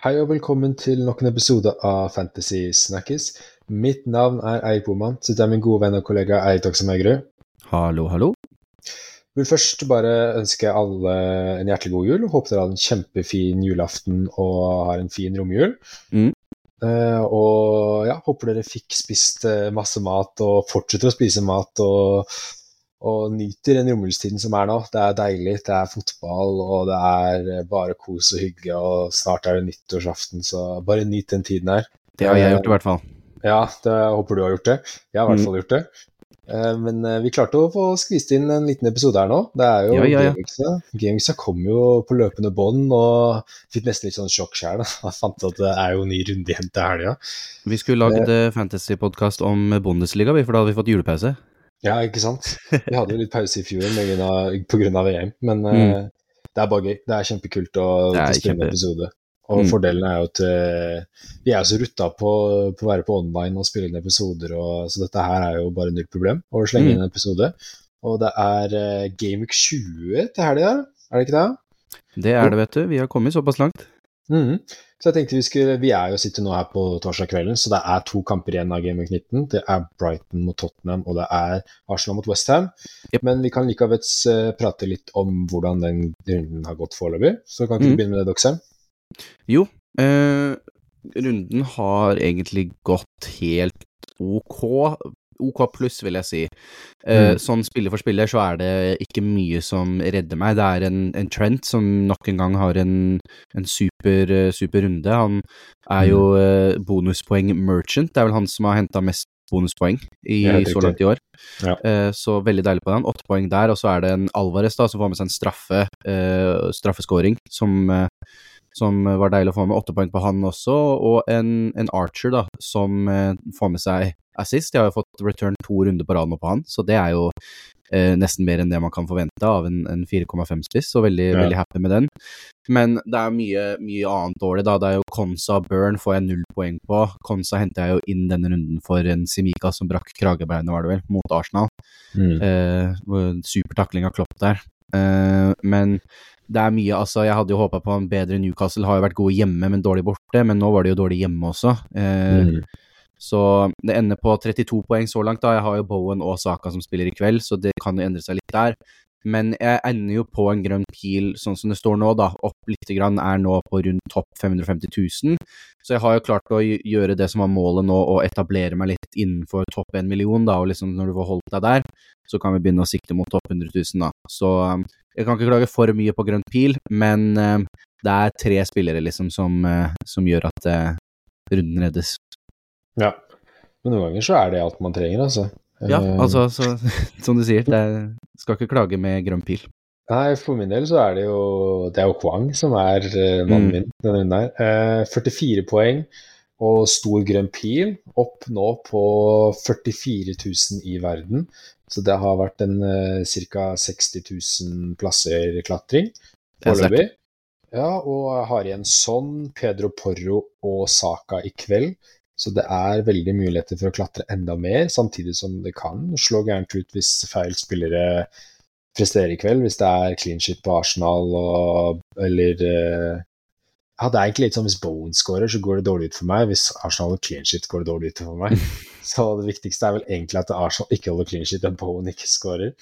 Hei og velkommen til nok en episode av Fantasy Snackies. Mitt navn er Eirik Boman, så det er min gode venn og kollega Eirik Doksamegerud. Hallo, hallo. Vil først bare ønske alle en hjertelig god jul. Håper dere har en kjempefin julaften og har en fin romjul. Mm. Uh, og ja, håper dere fikk spist eh, masse mat og fortsetter å spise mat og, og nyter den romjulstiden som er nå. Det er deilig, det er fotball og det er eh, bare kos og hygge, og snart er det nyttårsaften, så bare nyt den tiden her. Det har jeg gjort i hvert fall. Ja, det, jeg håper du har gjort det. Jeg har i hvert Mm. fall gjort det. Eh, Men eh, vi klarte å få skvist inn en liten episode her nå. Det er jo Ja, ja, ja. Gamingsa. Gameweeksa kom jo på løpende bånd, og fikk nesten litt sånn sjokk sjøl. Jeg fant at det er jo ny runde igjen til helga. Vi skulle lagd fantasypodkast om Bundesliga, for da hadde vi fått julepause. Ja, ikke sant. Vi hadde jo litt pause i fjor pga. VM, men eh, det er bare gøy. Det er kjempekult å, Mm. Spille en episode. Og Mm. fordelen er jo at uh, vi er så rutta på, på å være på online og spille inn episoder, og, så dette her er jo bare null problem å slenge Mm. inn en episode. Og det er uh, Gameweek 20 til helga, er det ikke det? Det er det, vet du. Vi har kommet såpass langt. Mhm. Så jeg tenkte vi skulle Vi er jo sitter nå her på torsdag kvelden, så det er to kamper igjen av Gameweek 19. Det er Brighton mot Tottenham, og det er Arsenal mot Westham. Yep. Men vi kan likevel eh, prate litt om hvordan den runden har gått foreløpig. Så kan ikke mm. du begynne med det, Doxham? Jo, eh, runden har egentlig gått helt ok. OK pluss, vil jeg si. Eh, Mm. Sånn spiller for spiller så er det ikke mye som redder meg. Det er en, en Trent som nok en gang har en, en super, eh, super runde. Han er jo eh, bonuspoeng merchant. Det er vel han som har henta mest bonuspoeng i, Ja, så langt i år. Ja. Så veldig deilig på den. Åtte poeng der, og så er det en Alvarez da, som får med seg en straffe, straffescoring, som, som var deilig å få med. Åtte poeng på han også, og en, en Archer da, som eh, får med seg assist. Jeg har jo fått return to runder på rad nå på han, så det er jo eh, nesten mer enn det man kan forvente av en, en 4,5-spiss, så veldig, Ja. veldig happy med den. Men det er mye, mye annet dårlig, da. Det er jo Konsa og Burn får jeg null poeng på. Konsa henter jeg jo inn denne runden for en Simika som brakk kragebeinet, var det vel, mot Arsenal. Mm. Eh, super takling av Klopp der. Eh, men det er mye, altså Jeg hadde jo håpa på en bedre Newcastle. Har jo vært gode hjemme, men dårlig borte. Men nå var de jo dårlig hjemme også. Uh, Mm. Så det ender på 32 poeng så langt. da Jeg har jo Bowen og Saka som spiller i kveld, så det kan jo endre seg litt der. Men jeg ender jo på en grønn pil sånn som det står nå, da. Opp lite grann, er nå på rundt topp 550 000. Så jeg har jo klart å gjøre det som var målet nå, å etablere meg litt innenfor topp 1 million, da. Og liksom når du får holdt deg der, så kan vi begynne å sikte mot topp 100 000, da. Så um, jeg kan ikke klage for mye på grønn pil, men um, det er tre spillere liksom som, uh, som gjør at uh, runden reddes. Ja. Men noen ganger så er det alt man trenger, altså. Ja, Eh, altså, så, som du sier, det skal ikke klage med grønn pil. Nei, for min del så er det jo Det er jo Kwang som er eh, mannen Mm. min denne runden her. Eh, 44 poeng og stor grønn pil. Opp nå på 44 000 i verden. Så det har vært en uh, ca. 60 000 plasser klatring foreløpig. Ja, og jeg har igjen Son, Pedro Porro og Saka i kveld. Så det er veldig muligheter for å klatre enda mer, samtidig som det kan slå gærent ut hvis feil spillere presterer i kveld. Hvis det er clean shit på Arsenal og eller eh, Er egentlig litt sånn hvis Bowen scorer, så går det dårlig ut for meg. Hvis Arsenal holder clean shit, går det dårlig ut for meg. Så det viktigste er vel egentlig at Arsenal ikke holder clean shit, og Bowen ikke scorer.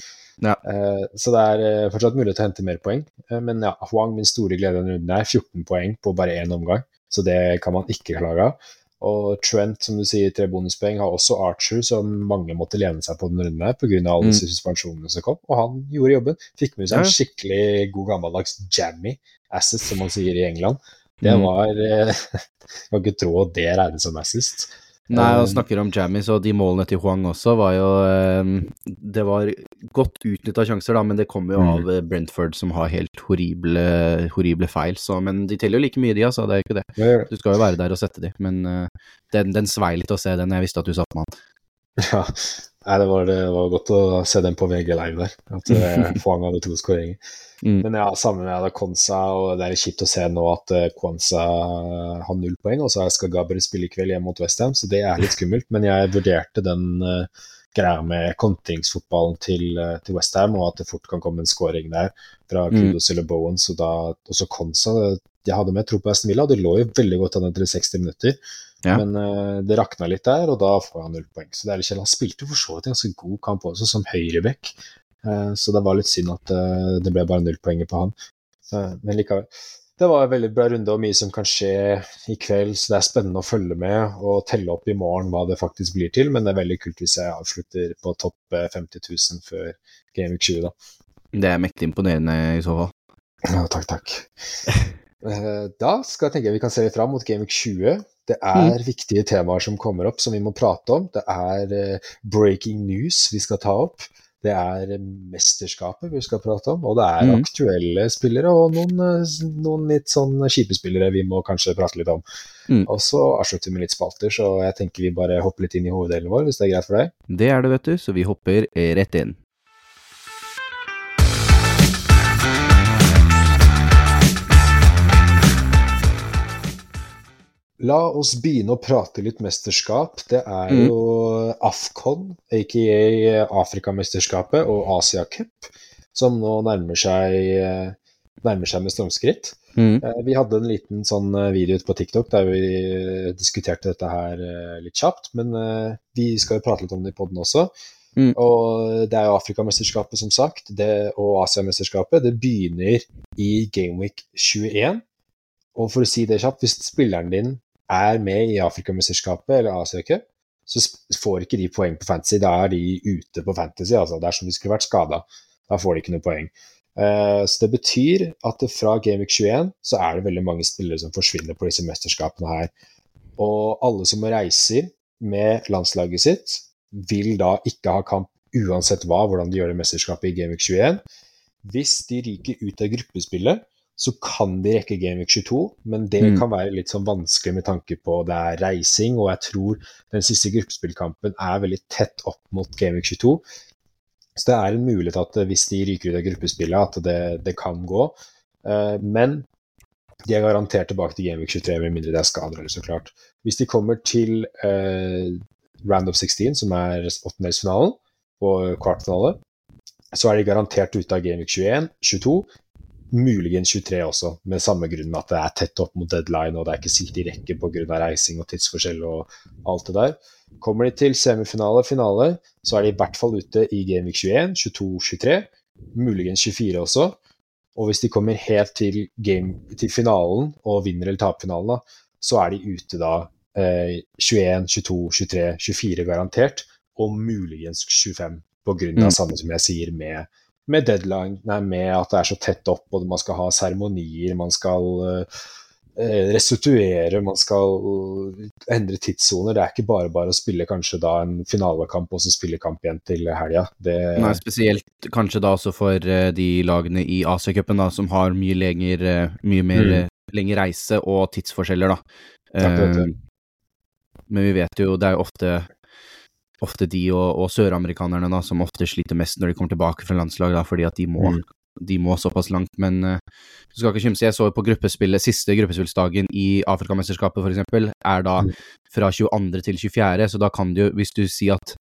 Ja. Uh, så det er uh, fortsatt mulig å hente mer poeng. Uh, men ja, Huang, min store glede denne runden, er 14 poeng på bare én omgang. Så det kan man ikke klage av. Og Trent, som du sier, tre bonuspoeng, har også Archer, som mange måtte lene seg på denne runden her pga. alle Mm. disse suspensjonene som kom. Og han gjorde jobben. Fikk med seg en skikkelig god gammeldags jammy assist, som man sier i England. Det Mm. var eh, Jeg kan ikke tro at det regnes som assist. Nei, og snakker om Jammies, og de målene til Huang også var jo eh, Det var godt utnytta sjanser, da, men det kommer jo Mm. av eh, Brentford, som har helt horrible, horrible feil. Så, men de teller jo like mye, de, altså. Det er jo ikke det. Du skal jo være der og sette de, men eh, den, den svei litt å se den. Jeg visste at du satt med han. Ja, Nei, det, var, det var godt å se den på VG Live der. At eh, Fwang hadde to skåringer. Mm. Men ja, sammen med Kwanza, og det er kjipt å se nå at eh, Kwanza har null poeng, og så skal Gabriel spille i kveld hjemme mot Westham, så det er litt skummelt. Men jeg vurderte den uh, greia med kontringsfotballen til, uh, til Westham, og at det fort kan komme en scoring der fra Mm. Kudos eller Bowen, så da også Konsa. Jeg hadde med tro på Aston Villa. De lå jo veldig godt an etter 60 minutter, Ja. men uh, det rakna litt der, og da får han null poeng. Så det er litt kjedelig. Han spilte jo for så vidt en ganske god kamp også, som høyreback, uh, så det var litt synd at uh, det ble bare null poeng på han. Så, men likevel. Det var en veldig bra runde og mye som kan skje i kveld, så det er spennende å følge med og telle opp i morgen hva det faktisk blir til. Men det er veldig kult hvis jeg avslutter på topp eh, 50 000 før Game Week 20, da. Det er mektig imponerende i så fall. Ja, takk, takk. Eh, Da skal jeg tenke vi kan se litt fram mot Game Week 20. Det er viktige temaer som kommer opp som vi må prate om. Det er eh, breaking news vi skal ta opp. Det er eh, mesterskapet vi skal prate om, og det er mm. aktuelle spillere og noen, eh, noen litt sånn kjipe spillere vi må kanskje prate litt om. Mm. Og så avslutter vi med litt spalter, så jeg tenker vi bare hopper litt inn i hoveddelen vår, hvis det er greit for deg. Det er det, vet du, så vi hopper rett inn. La oss begynne å prate litt mesterskap. Det er Mm. jo Afcon, aka Afrikamesterskapet, og Asiacup, som nå nærmer seg, eh, nærmer seg med stormskritt. Mm. Eh, Vi hadde en liten sånn eh, video ute på TikTok der vi diskuterte dette her eh, litt kjapt, men eh, vi skal jo prate litt om det i poden også. Mm. Og det er jo Afrikamesterskapet, som sagt, det, og Asiamesterskapet. Det begynner i Gameweek 21. Og for å si det kjapt, hvis spilleren din er med i Afrikamesterskapet eller Asia Cup, så får ikke de poeng på Fantasy. Da er de ute på Fantasy. altså Det er som de skulle vært skada. Da får de ikke noe poeng. Eh, Så det betyr at fra Gameweek 21 så er det veldig mange spillere som forsvinner på disse mesterskapene her. Og alle som reiser med landslaget sitt, vil da ikke ha kamp uansett hva, hvordan de gjør det mesterskapet i Gameweek 21. Hvis de ryker ut av gruppespillet, så kan de rekke Gameweek 22, men det Mm. kan være litt sånn vanskelig med tanke på det er reising, og jeg tror den siste gruppespillkampen er veldig tett opp mot Gameweek 22. Så det er en mulighet at hvis de ryker ut av gruppespillet, at det, det kan gå. Eh, Men de er garantert tilbake til Gameweek 23, med mindre det er skader, eller så klart. Hvis de kommer til uh, Round of 16, som er åttendelsfinalen, og kvartfinale, så er de garantert ute av Gameweek 21, 22, muligens 23 også, med samme grunn at det er tett opp mot deadline, og det er ikke sikkert de rekker pga. reising og tidsforskjell og alt det der. Kommer de til semifinale, finale, så er de i hvert fall ute i Gameweek 21, 22, 23, muligens 24 også. Og hvis de kommer helt til, game, til finalen og vinner eller taper finalen, så er de ute da eh, 21, 22, 23, 24 garantert, og muligens 25, på grunn av Mm. samme som jeg sier med, med deadline, nei, med at det er så tett opp, og man skal ha seremonier, man skal eh, eh, restituere, man skal endre tidssoner. Det er ikke bare bare å spille kanskje da en finalekamp og så spille kamp igjen til helga. Det, Nei, spesielt kanskje da også for eh, de lagene i Asiacupen da, som har mye lenger, eh, mye mer Mm. eh, lengre reise og tidsforskjeller, da. Det. Eh, men vi vet jo, det er jo ofte, ofte de og, og søramerikanerne da, som ofte sliter mest når de kommer tilbake fra landslag, da, fordi at de må, Mm. de må såpass langt. Men uh, du skal ikke kimse, jeg så på gruppespillet, siste gruppespillsdagen i Afrikamesterskapet eksempel, er da Mm. fra 22. til 24., så da kan du jo, hvis du sier at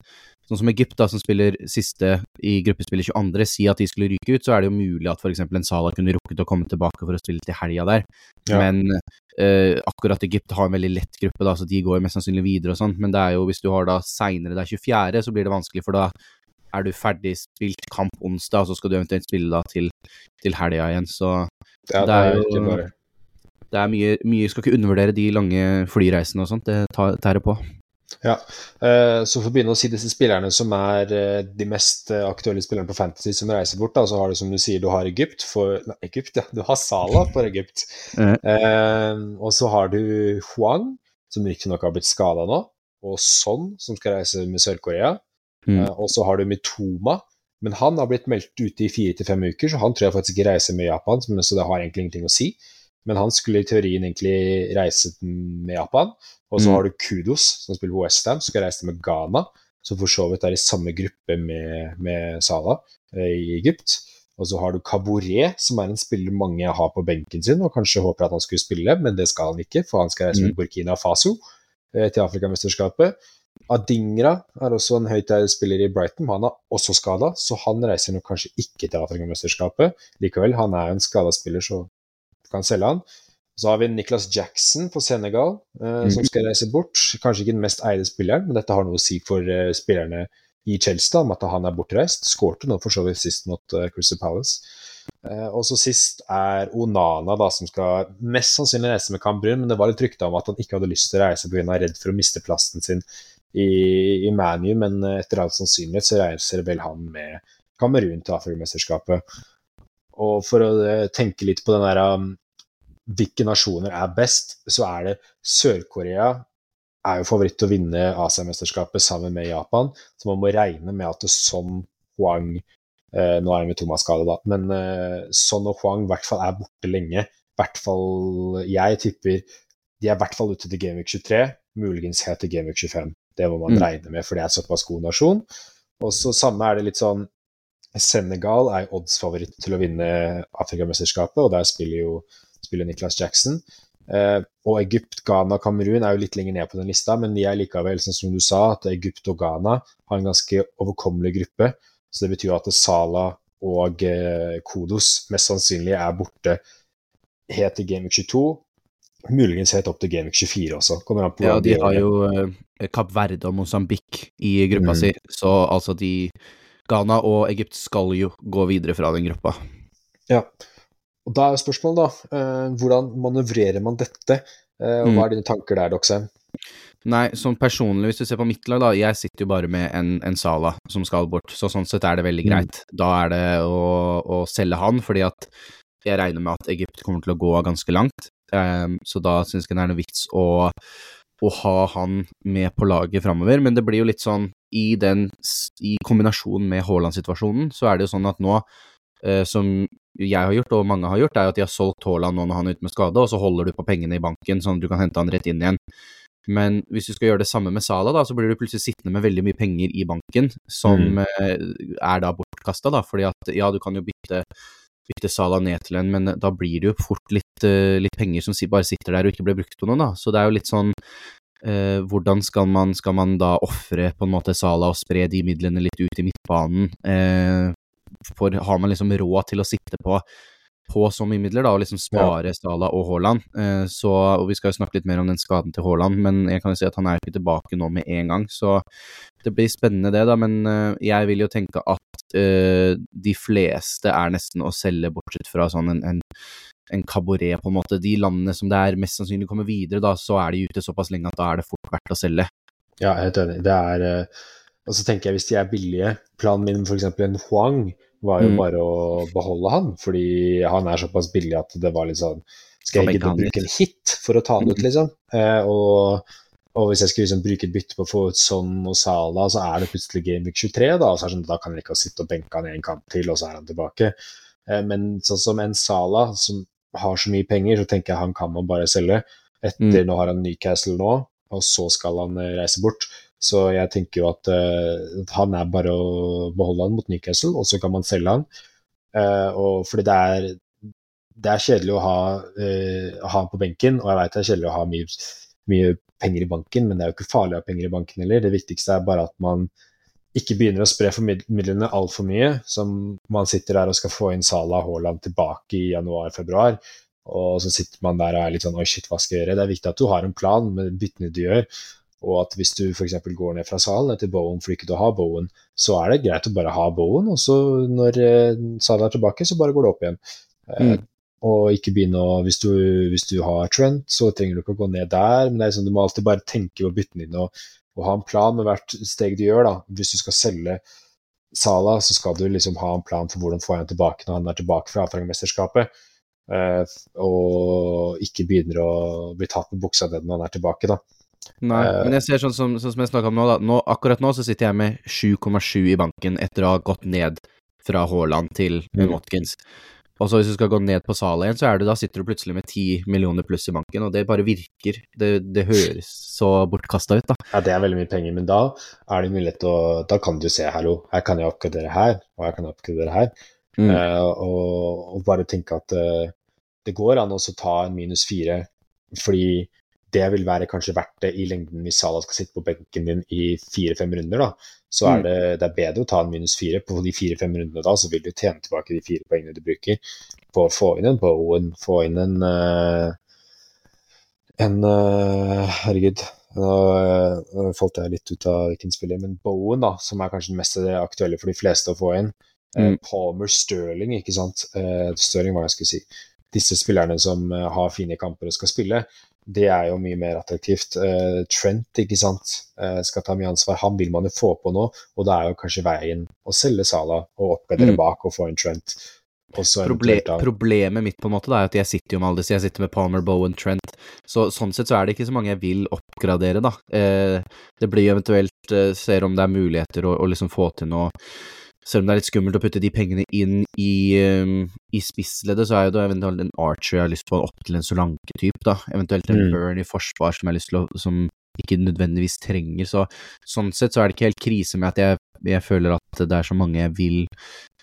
Sånn som Egypt, da, som spiller siste i gruppespillet 22., si at de skulle ryke ut, så er det jo mulig at f.eks. en Salah kunne rukket å komme tilbake for å spille til helga der. Ja. Men uh, akkurat Egypt har en veldig lett gruppe, da, så de går mest sannsynlig videre og sånn. Men det er jo, hvis du har da seinere, det er 24., så blir det vanskelig, for da er du ferdig spilt kamp onsdag, og så skal du eventuelt spille da til, til helga igjen. Så ja, det er jo- det er mye, mye Skal ikke undervurdere de lange flyreisene og sånt, det tar- tærer på. Ja, eh, så for å begynne å si disse spillerne som er eh, de mest eh, aktuelle spillerne på Fantasy som reiser bort, da, så har du som du sier, du har Egypt for Nei, Egypt, ja. Du har Salah for Egypt. Mm. Eh, og så har du Huang, som riktignok har blitt skada nå, og Son, som skal reise med Sør-Korea. Mm. Eh, og så har du Mitoma, men han har blitt meldt ute i fire til fem uker, så han tror jeg faktisk ikke reiser med Japan, så det har egentlig ingenting å si. Men han skulle i teorien egentlig reise med Japan. Og så Mm. har du Kudos, som spiller på Westham, som skal reise med Ghana, som for så vidt er i samme gruppe med, med Salah eh, i Egypt. Og så har du Kabore, som er en spiller mange har på benken sin, og kanskje håper at han skulle spille, men det skal han ikke, for han skal reise med Burkina Faso eh, til Afrikamesterskapet. Adingra er også en høyt spiller i Brighton, han er også skada, så han reiser nok kanskje ikke til Afrikamesterskapet likevel. Han er jo en skada spiller, så kan selge han. Så har vi Nicholas Jackson på Senegal, eh, som skal reise bort. Kanskje ikke den mest eide spilleren, men dette har noe å si for eh, spillerne i Chelsea om at han er bortreist. Skårte nå for så vidt sist mot eh, Crystal Palace. og så sist er Onana, da, som skal mest sannsynlig reise med Cambrun, men det var litt rykte om at han ikke hadde lyst til å reise pga. redd for å miste plassen sin i, i ManU, men etter all sannsynlighet så reiser vel han med Kamerun til Afrikamesterskapet. Og for å tenke litt på den der um, hvilke nasjoner er best, så er det Sør-Korea er jo favoritt til å vinne Asiamesterskapet sammen med Japan, så man må regne med at Son Huang eh, Nå er han med Thomas-skade, da, men eh, Son og Huang i hvert fall er borte lenge. I hvert fall Jeg tipper de er i hvert fall ute til Gameweek 23, muligens helt til Gameweek 25. Det må man mm. regne med, for det er såpass god nasjon. Og så samme er det litt sånn Senegal er odds-favoritt til å vinne Afrikamesterskapet, og der spiller jo spiller Niklas Jackson. Eh, og Egypt, Ghana, og Kamerun er jo litt lenger ned på den lista, men de er likevel, sånn som du sa, at Egypt og Ghana har en ganske overkommelig gruppe. Så det betyr at Sala og eh, Kodos mest sannsynlig er borte helt til Game 22. Muligens helt opp til Game 24 også. ja, de har jo eh, Kapp Verde og Mosambik i gruppa mm. si, så altså de Ghana og Egypt skal jo gå videre fra den gruppa. Ja, og Da er spørsmålet, da, eh, hvordan manøvrerer man dette? Eh, og hva er mm. dine tanker der, Doxe? Nei, sånn personlig, hvis du ser på mitt lag, da, jeg sitter jo bare med en, en Sala som skal bort, så sånn sett er det veldig mm. greit. Mm. Da er det å, å, selge han, fordi at jeg regner med at Egypt kommer til å gå ganske langt. Um, så da syns jeg det er noe vits å, å ha han med på laget framover. Men det blir jo litt sånn i den i kombinasjon med Haaland-situasjonen, så er det jo sånn at nå, eh, som jeg har gjort, og mange har gjort, er at de har solgt Haaland nå når han er ute med skade, og så holder du på pengene i banken, sånn at du kan hente han rett inn igjen. Men hvis du skal gjøre det samme med Sala, da, så blir du plutselig sittende med veldig mye penger i banken, som mm. Eh, er da bortkasta, da. Fordi at ja, du kan jo bytte, bytte Sala ned til en, men da blir det jo fort litt, uh, litt penger som bare sitter der og ikke blir brukt på noe, da. Så det er jo litt sånn uh, hvordan skal man, skal man da ofre på en måte Sala og spre de midlene litt ut i midtbanen? Eh, for har man liksom råd til å sitte på på så mye midler, da, og liksom spare ja. Sala og Haaland. Eh, så, og vi skal jo snakke litt mer om den skaden til Haaland, men jeg kan jo si at han er ikke tilbake nå med en gang. Så det blir spennende det, da. Men eh, jeg vil jo tenke at eh, de fleste er nesten å selge, bortsett fra sånn en, en, en kabaret, på en måte. De landene som det er mest sannsynlig kommer videre, da, så er de ute såpass lenge at da er det fort verdt å selge. Ja, jeg er helt enig. Det er uh og så tenker jeg hvis de er billige Planen min f.eks. en Huang var jo mm. bare å beholde han, fordi han er såpass billig at det var litt sånn Skal jeg ikke bruke en hit for å ta han ut, mm. liksom? Eh, og, og, hvis jeg skulle liksom bruke et bytte på å få ut Son og Sala, så er det plutselig Game Week 23, da, og så er det sånn, da kan jeg ikke sitte og benke han i en kamp til, og så er han tilbake. Eh, men sånn som en Sala, som har så mye penger, så tenker jeg han kan man bare selge. Etter mm. nå har han Newcastle nå, og så skal han eh, reise bort. Så jeg tenker jo at uh, han er bare å beholde han mot Newcastle, og så kan man selge han. Uh, og fordi det er, det er kjedelig å ha, uh, ha han på benken, og jeg vet det er kjedelig å ha mye, mye, penger i banken, men det er jo ikke farlig å ha penger i banken heller. Det viktigste er bare at man ikke begynner å spre midlene altfor mye. Som man sitter der og skal få inn Salah Haaland tilbake i januar-februar. Og så sitter man der og er litt sånn oi, shit, hva skal jeg gjøre? Det er viktig at du har en plan med byttene du gjør. Og at hvis du f.eks. går ned fra salen etter Bowen for ikke å ha Bowen, så er det greit å bare ha Bowen, og så når Salah salen er tilbake, så bare går det opp igjen. Eh, mm. og ikke begynne å hvis du, hvis du, har Trent, så trenger du ikke å gå ned der, men det er sånn, du må alltid bare tenke på byttene dine og, og, ha en plan med hvert steg du gjør. da. Hvis du skal selge Sala, så skal du liksom ha en plan for hvordan får han tilbake når han er tilbake fra Afrikamesterskapet. Eh, og ikke begynner å bli tatt med buksa ned når han er tilbake, da. Nei, uh, men jeg ser sånn som, sånn som jeg snakka om nå, da. Nå, akkurat nå så sitter jeg med 7,7 i banken etter å ha gått ned fra Haaland til mm. Watkins. Og så hvis du skal gå ned på Sala igjen, så er du, da sitter du plutselig med 10 millioner pluss i banken, og det bare virker. Det, det høres så bortkasta ut, da. Ja, det er veldig mye penger, men da er det mulighet til å Da kan du se, hallo, her kan jeg oppgradere her, og her kan jeg oppgradere her. Mm. Uh, og, og, bare tenke at uh, det går an å ta en minus fire, fordi det vil være kanskje verdt det i lengden hvis Salah skal sitte på benken din i fire-fem runder. da, Så er mm. det, det, er bedre å ta en minus fire. På de fire-fem rundene da, så vil du tjene tilbake de fire poengene du bruker på å få inn en Bowen, få inn en uh, en Herregud, nå uh, falt jeg litt ut av hvilken spiller, men Bowen, da, som er kanskje den mest aktuelle for de fleste å få inn. Mm. Palmer Sterling, ikke sant. Sterling, hva jeg skulle si. Disse spillerne som har fine kamper og skal spille, det er jo mye mer attraktivt. Uh, Trent ikke sant, uh, skal ta mye ansvar. Han vil man jo få på nå, og da er jo kanskje veien å selge Sala og oppgradere mm. bak og få en Trent. Proble problemet mitt på en måte da, er at jeg sitter jo med alle disse. Jeg sitter med Palmer, Bowen, Trent. Så sånn sett så er det ikke så mange jeg vil oppgradere, da. Eh, det blir eventuelt Ser om det er muligheter å, å liksom få til noe selv om det er litt skummelt å putte de pengene inn i, um, i spissleddet, så er jo det eventuelt en Archer jeg har lyst på opp til en Solanke-type, da. Eventuelt en mm. Burn i forsvar som jeg har lyst til å Som ikke nødvendigvis trenger. Så sånn sett så er det ikke helt krise med at jeg, jeg føler at det er så mange jeg vil,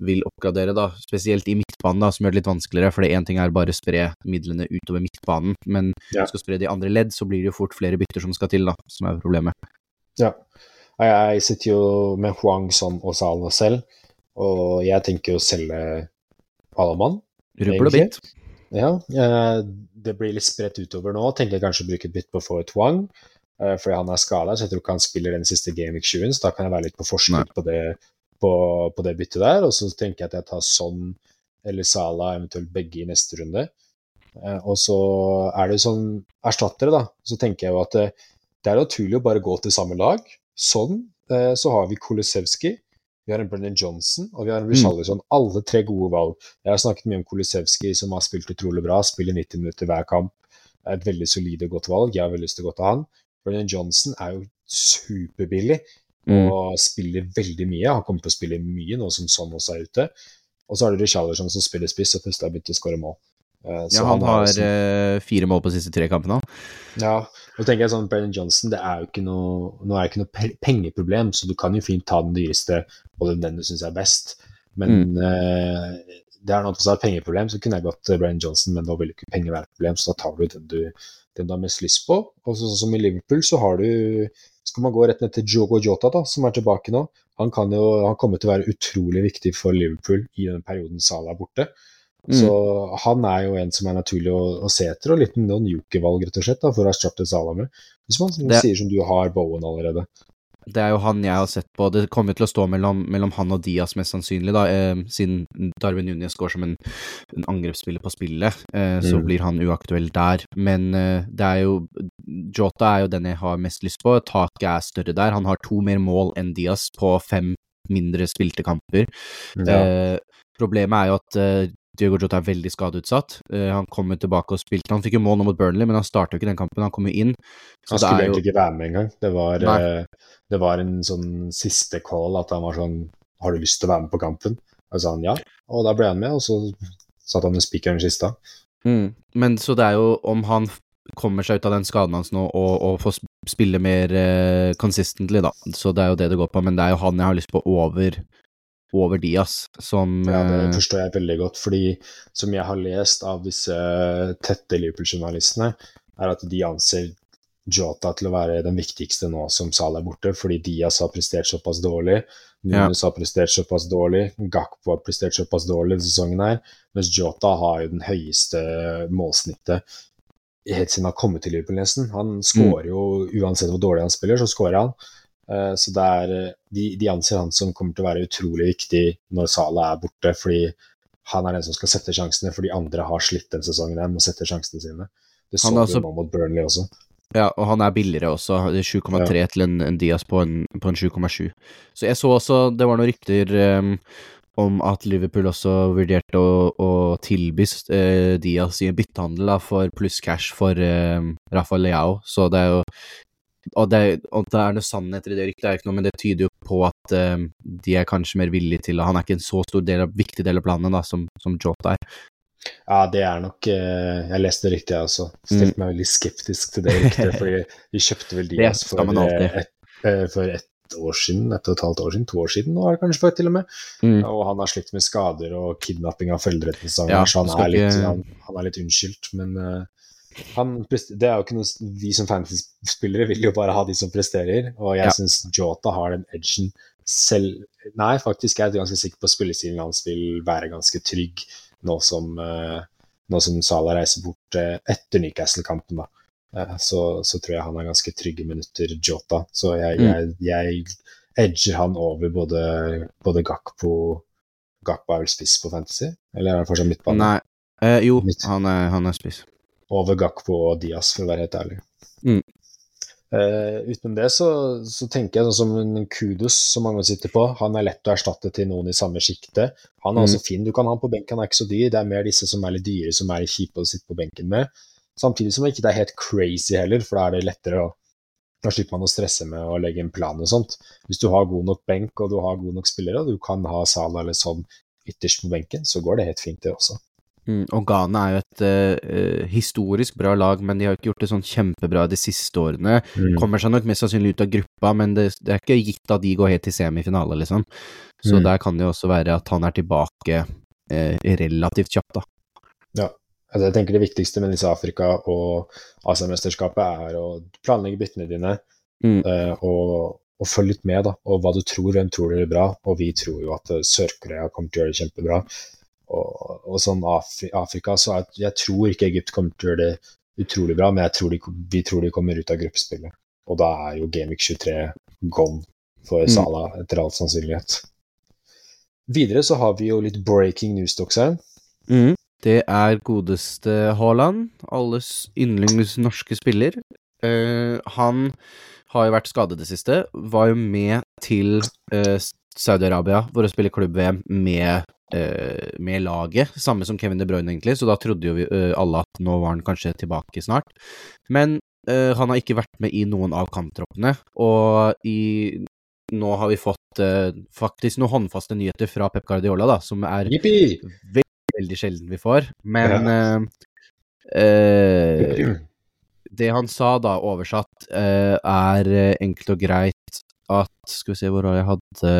vil oppgradere, da. Spesielt i midtbanen, da, som gjør det litt vanskeligere. For én ting er bare å spre midlene utover midtbanen, men ja. skal spre det i andre ledd, så blir det jo fort flere bytter som skal til, da, som er problemet. Ja. Jeg sitter jo med Huang Son og Sala selv, og jeg tenker å selge Palaman. Rubbel og bit. Ja, det blir litt spredt utover nå. Tenker jeg kanskje å bruke et bytt på å få et Huang, eh, fordi han er skada, så jeg tror ikke han spiller den siste Game Week 20, så da kan jeg være litt på forskudd på det, på, på det byttet der. Og så tenker jeg at jeg tar Son eller Sala, eventuelt begge i neste runde. Eh, og så er det sånn erstattere, da. Så tenker jeg jo at det, det er naturlig å bare gå til samme lag. Sånn eh, så har vi Kolosevskij, vi har en Brennan Johnson og vi har en Richarlison. Mm. Alle tre gode valg. Jeg har snakket mye om Kolosevskij, som har spilt utrolig bra, spiller 90 minutter hver kamp. er et veldig solid og godt valg. Jeg har veldig lyst til å gå til han. Brennan Johnson er jo superbillig mm. og spiller veldig mye. Han kommer til å spille mye nå som sånn også er ute. Og så har du Richarlison som spiller spiss og først har begynt å skåre mål. Uh, ja, han, han har liksom, uh, fire mål på de siste tre kampene. Ja, og tenker jeg sånn, Brennan Johnson det er jo ikke noe, nå er det ikke noe pengeproblem, så du kan jo fint ta den dyreste og den du syns er best. Men mm. uh, det er noe som er pengeproblem, så kunne jeg gått Brennan Johnson, men da vil ikke penger være et problem, så da tar du den du, den du har mest lyst på. Og sånn som i Liverpool, så har du Skal man gå rett ned til Jogo Jota, da, som er tilbake nå. Han, kan jo, han kommer til å være utrolig viktig for Liverpool i den perioden Salah er borte. Mm. Så han er jo en som er naturlig å, å se etter, og litt noen jokervalg, rett og slett, da, for å erstatte Salah med. Hvis man det, sier som du har Bowen allerede. Det er jo han jeg har sett på. Det kommer til å stå mellom, mellom han og Diaz mest sannsynlig, da, eh, siden Darwin Nunes går som en, en angrepsspiller på spillet, eh, så mm. blir han uaktuell der. Men eh, det er jo Jota er jo den jeg har mest lyst på. Taket er større der. Han har to mer mål enn Diaz på fem mindre spilte kamper. Ja. Eh, problemet er jo at Diogo Jota er veldig skadeutsatt. Uh, han kommer tilbake og spilte Han fikk jo mål nå mot Burnley, men han startet jo ikke den kampen. Han kom jo inn. han skulle egentlig jo... ikke være med engang. Det var, uh, det var en sånn siste call at han var sånn Har du lyst til å være med på kampen? Og så sa han ja, og da ble han med, og så satt han med spikeren i kista. Mm. Men så det er jo om han kommer seg ut av den skaden hans nå og, og får spille mer uh, consistently, da. Så det er jo det det går på. Men det er jo han jeg har lyst på over over Diaz, som Ja, det eh, forstår jeg veldig godt, fordi som jeg har lest av disse tette Liverpool-journalistene, er at de anser Jota til å være den viktigste nå som Salah er borte, fordi Diaz har prestert såpass dårlig, Nunes ja. har prestert såpass dårlig, Gakpo har prestert såpass dårlig denne sesongen her, mens Jota har jo den høyeste målsnittet helt siden han har kommet til Liverpool, nesten. Han skårer jo, uansett hvor dårlig han spiller, så skårer han. Eh, så det er, eh, de, de, anser han som kommer til å være utrolig viktig når Sala er borte, fordi han er den som skal sette sjansene, for de andre har slitt den sesongen med å sette sjansene sine. Det så vi nå mot Burnley også. Ja, og han er billigere også. Er 7,3 ja. til en, en, Diaz på en, en 7,7. Så jeg så også, det var noen rykter um, om at Liverpool også vurderte å, å tilby uh, Diaz i en byttehandel da, for pluss cash for uh, Rafael Leao, så det er jo og det, og det, er noe sannhet i det ryktet, er ikke noe, men det tyder jo på at uh, de er kanskje mer villige til Han er ikke en så stor del av, viktig del av planen da, som, som Jota er. Ja, det er nok uh, Jeg leste ryktet, jeg også. Stilte mm. meg veldig skeptisk til det ryktet, fordi vi kjøpte vel Diaz for, et, uh, for ett år siden, et og et halvt år siden, to år siden nå er det kanskje for til og med. Mm. Og han har slitt med skader og kidnapping av foreldrene sine, ja, så han er, litt, han, han er litt unnskyldt, men uh, han, det er jo ikke noe Vi som fantasy-spillere vil jo bare ha de som presterer, og jeg ja. syns Jota har den edgen selv Nei, faktisk er jeg er ganske sikker på at spillestilen hans vil være ganske trygg nå som, uh, nå som Salah reiser bort uh, etter Newcastle-kampen, eh, så, så, tror jeg han har ganske trygge minutter, Jota. Så jeg, Mm. jeg, jeg edger han over både, både Gakpo Gakpo er vel spiss på Fantasy? Eller er han fortsatt midtbane? Nei. Eh, jo, han er, han er spiss. Over Gakpo og Diaz, for å være helt ærlig. Mm. Uh, utenom det så, så tenker jeg sånn som en Kudos, som mange sitter på. Han er lett å erstatte til noen i samme sjiktet. Han er Mm. også fin. Du kan ha han på benken, han er ikke så dyr. Det er mer disse som er litt dyre, som er kjipe å sitte på benken med. Samtidig som ikke det er helt crazy heller, for da er det lettere å Da slipper man å stresse med å legge en plan og sånt. Hvis du har god nok benk og du har god nok spillere, og du kan ha Sala eller sånn ytterst på benken, så går det helt fint, det også. Mm, og Ghana er jo et uh, historisk bra lag, men de har jo ikke gjort det sånn kjempebra de siste årene. Kommer seg nok mest sannsynlig ut av gruppa, men det, det er ikke gitt at de går helt til semifinale, liksom. Så Mm. der kan det jo også være at han er tilbake eh, relativt kjapt, da. Ja. Altså, jeg tenker Det viktigste med disse Afrika- og Asiamesterskapet er å planlegge byttene dine Mm. eh, og, og følge litt med, da. Og hva du tror, hvem tror du gjør bra. Og vi tror jo at Sør-Korea kommer til å gjøre det kjempebra. Og, og sånn Af Afrika, så er, jeg tror ikke Egypt kommer til å gjøre det utrolig bra, men tror de, vi tror de kommer ut av gruppespillet. Og da er jo Gameweek 23 gone for Mm. Etter all sannsynlighet. Videre så har vi jo litt breaking news, Doxheim. Mm. Det er godeste Haaland, alles yndlings norske spiller. Uh, han har jo vært skadet det siste. Var jo med til uh, Saudi-Arabia for å spille klubb-VM med, med laget. Samme som Kevin De Bruyne, egentlig, så da trodde jo vi, eh, alle at nå var han kanskje tilbake snart. Men eh, han har ikke vært med i noen av kamptroppene, og i nå har vi fått eh, faktisk noen håndfaste nyheter fra Pep Guardiola, da, som er veldig, veldig sjelden vi får. Men eh, eh, det han sa, da, oversatt, eh, er eh, enkelt og greit at Skal vi se hvor jeg hadde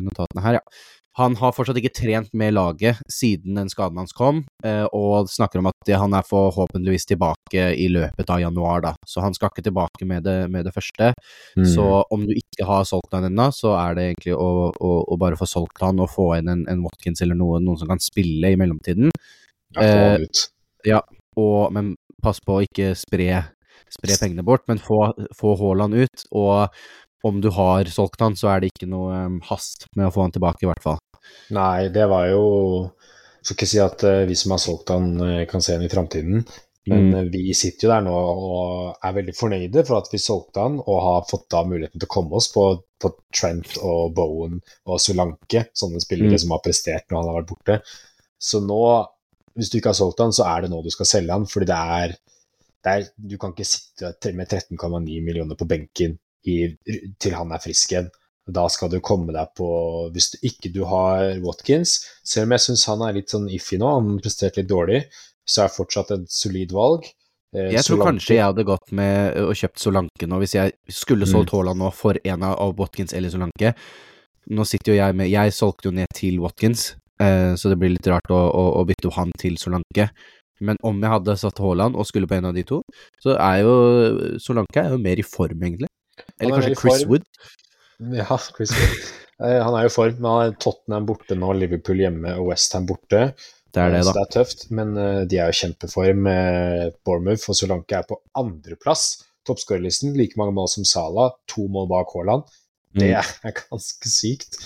notatene her, ja. Han har fortsatt ikke trent med laget siden den skaden hans kom, eh, og snakker om at han er forhåpentligvis tilbake i løpet av januar, da. Så han skal ikke tilbake med det, med det første. Mm. Så om du ikke har solgt han ennå, så er det egentlig å, å, å bare få solgt han og få inn en, en Watkins eller noe, noen som kan spille i mellomtiden. Ja, få eh, han ut. Og, men pass på å ikke spre, spre pengene bort, men få, få Haaland ut. Og om du har solgt han, så er det ikke noe um, hast med å få han tilbake, i hvert fall. Nei, det var jo Skal ikke si at eh, vi som har solgt han, eh, kan se han i framtiden. Men Mm. eh, vi sitter jo der nå og er veldig fornøyde for at vi solgte han og har fått da muligheten til å komme oss på, på Trent og Bowen og Solanke, sånne spillere Mm. som har prestert når han har vært borte. Så nå, hvis du ikke har solgt han, så er det nå du skal selge han, fordi det er, det er Du kan ikke sitte med 13,9 millioner på benken i, til han er frisk igjen. Da skal du komme deg på Hvis du ikke du har Watkins, selv om jeg syns han er litt sånn iffy nå, han presterte litt dårlig, så er fortsatt et solid valg. Eh, Jeg tror Solanke- kanskje jeg hadde gått med og kjøpt Solanke nå, hvis jeg skulle solgt Mm. Haaland nå for en av Watkins eller Solanke. Nå sitter jo jeg med Jeg solgte jo ned til Watkins, eh, så det blir litt rart å, å, å bytte han til Solanke. Men om jeg hadde satt Haaland og skulle på en av de to, så er jo Solanke er jo mer i form, egentlig. Eller er kanskje Chris form. Wood. Ja, Chris Wood. Eh, Han er jo i form, men han er Tottenham borte nå, Liverpool hjemme og Westham borte. Det er det, Så det er tøft, men eh, de er jo kjempeform. med Bournemouth og Solanke er på andreplass. Toppskårerlisten, like mange mål som Salah, to mål bak Haaland. Det Mm. er ganske sykt.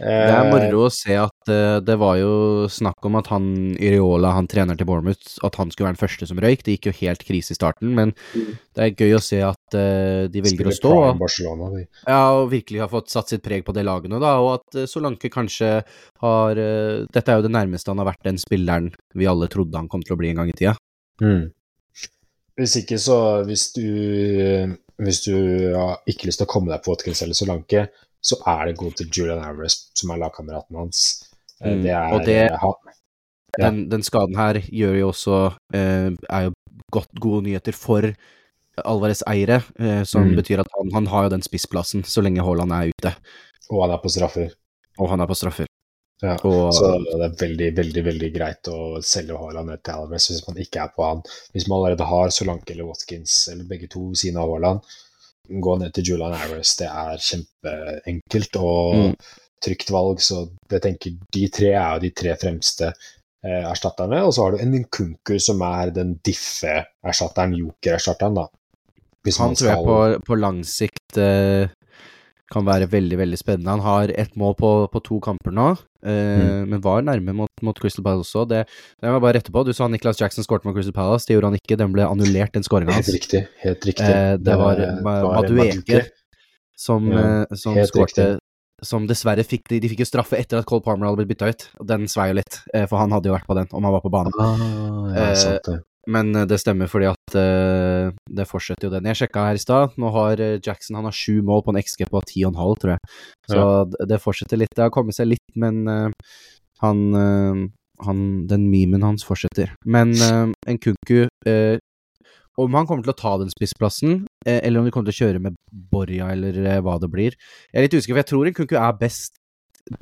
Det er Eh, moro å se at eh, det var jo snakk om at han Iriola, han trener til Bournemouth, at han skulle være den første som røyk. Det gikk jo helt krise i starten, men Mm. det er gøy å se at eh, de velger å stå. Ja, og virkelig har fått satt sitt preg på det laget nå, da, og at eh, Solanke kanskje har eh, Dette er jo det nærmeste han har vært den spilleren vi alle trodde han kom til å bli en gang i tida. Mm. Hvis ikke, så Hvis du, hvis du har ikke lyst til å komme deg på Watkins eller Solanke, så er det god til Julian Alvarez, som er lagkameraten hans. Eh, Mm, Det er, og det- han, Ja. Den, den skaden her gjør jo også eh, er jo godt gode nyheter for Alvarez eiere, eh, som Mm. betyr at han, han har jo den spissplassen så lenge Haaland er ute, og han er på straffer. og han er på straffer. Ja. Og Så det er veldig, veldig veldig greit å selge Haaland ned til Alvarez hvis man ikke er på han. Hvis man allerede har Solanke eller Watkins, eller begge to ved siden av Haaland, gå ned til Julian Alvarez. Det er kjempeenkelt og Mm. trygt valg. Så jeg tenker de tre er jo de tre fremste eh, erstatterne. Og så har du en Nkunku som er den diffe-erstatteren, joker-erstatteren, da. han tror jeg på, på lang sikt uh, kan være veldig, veldig spennende. Han har ett mål på, på, to kamper nå, eh, mm. men var nærme mot, mot Crystal Palace også. Det, det må jeg bare rette på. Du sa Niklas Jackson skåret mot Crystal Palace, det gjorde han ikke. Den ble annullert, den skåringa hans. Helt riktig. Helt riktig. Eh, det, det, var, var Madueke som, ja, som skårte som dessverre fikk de, de fikk jo straffe etter at Cole Palmer hadde blitt bytta ut, den svei jo litt, for han hadde jo vært på den om han var på banen. Ah, ja, sant det. Men eh, det stemmer fordi at uh, det fortsetter jo den. Jeg sjekka her i stad. Nå har eh, Jackson han har sju mål på en XG på 10,5, tror jeg. Så ja. det fortsetter litt. Det har kommet seg litt, men uh, han, uh, han, Den memen hans fortsetter. Men en Kunku Om han kommer til å ta den spissplassen, eller om de kommer til å kjøre med Borja, eller hva det blir Jeg er litt usikker, for jeg tror en Kunku er best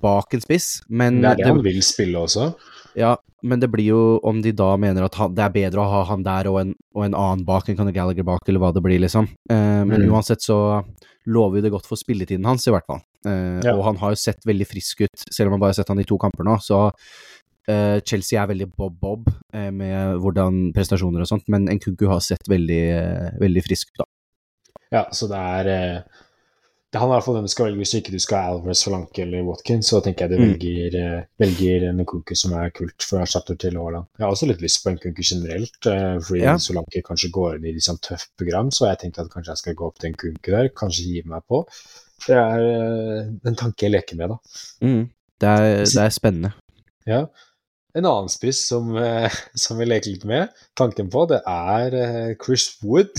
bak en spiss, men Det er det, det han vil spille også? Ja, men det blir jo om de da mener at han, det er bedre å ha han der og en, og en annen bak enn Conor Gallagher bak, eller hva det blir, liksom. Eh, men mm. uansett så lover jo det godt for spilletiden hans, i hvert fall. Eh, ja. Og han har jo sett veldig frisk ut, selv om han bare har sett han i to kamper nå. Så eh, Chelsea er veldig bob-bob eh, med hvordan prestasjoner og sånt, men Nkunku har sett veldig, eh, veldig frisk ut, da. Ja, så det er eh, det handler i hvert fall om du skal velge hvis ikke du skal Alvarez, Solanke eller Watkins, så tenker jeg du mm. velger, uh, velger Nkunku som er kult for erstatter til Haaland. Jeg har også litt lyst på Nkunku generelt, uh, fordi ja. Solanke kanskje går inn i liksom tøft program, så jeg tenkte at kanskje jeg skal gå opp til Nkunku der, kanskje gi meg på. Det er uh, en tanke jeg leker med, da. Mm. Det, er, det, er, spennende. Ja. En annen spiss som, som vi leker litt med, tanken på, det er Chris Wood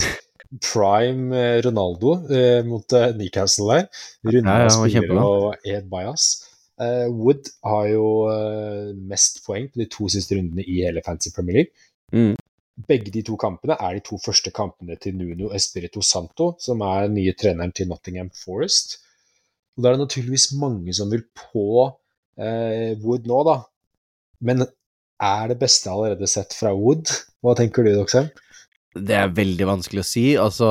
prime eh, Ronaldo eh, mot eh, Newcastle der. Runda ja, ja, spillere og Ed Bias. Eh, Wood har jo eh, mest poeng på de to siste rundene i hele Fancy Premier League. Mm. Begge de to kampene er de to første kampene til Nuno Espirito Santo, som er den nye treneren til Nottingham Forest. Og Da er det naturligvis mange som vil på eh, Wood nå, da. Men er det beste allerede sett fra Wood? Hva tenker du, Doxheim? Det er veldig vanskelig å si. Altså,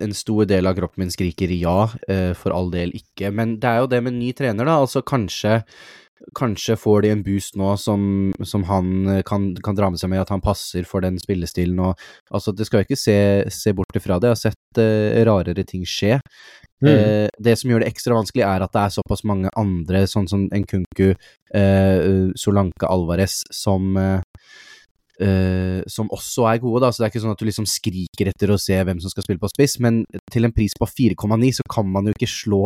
en stor del av kroppen min skriker ja, eh, for all del ikke. Men det er jo det med ny trener, da. Altså, kanskje, kanskje får de en boost nå som, som han eh, kan, kan, dra med seg med, at han passer for den spillestilen og Altså, det skal jo ikke se, se bort ifra det. Jeg har sett uh, rarere ting skje. Mm. Det som gjør det ekstra vanskelig, er at det er såpass mange andre, sånn som Nkunku, uh, Solanke Alvarez, som Uh, som også er gode, da, så det er ikke sånn at du liksom skriker etter å se hvem som skal spille på spiss, men til en pris på 4,9 så kan man jo ikke slå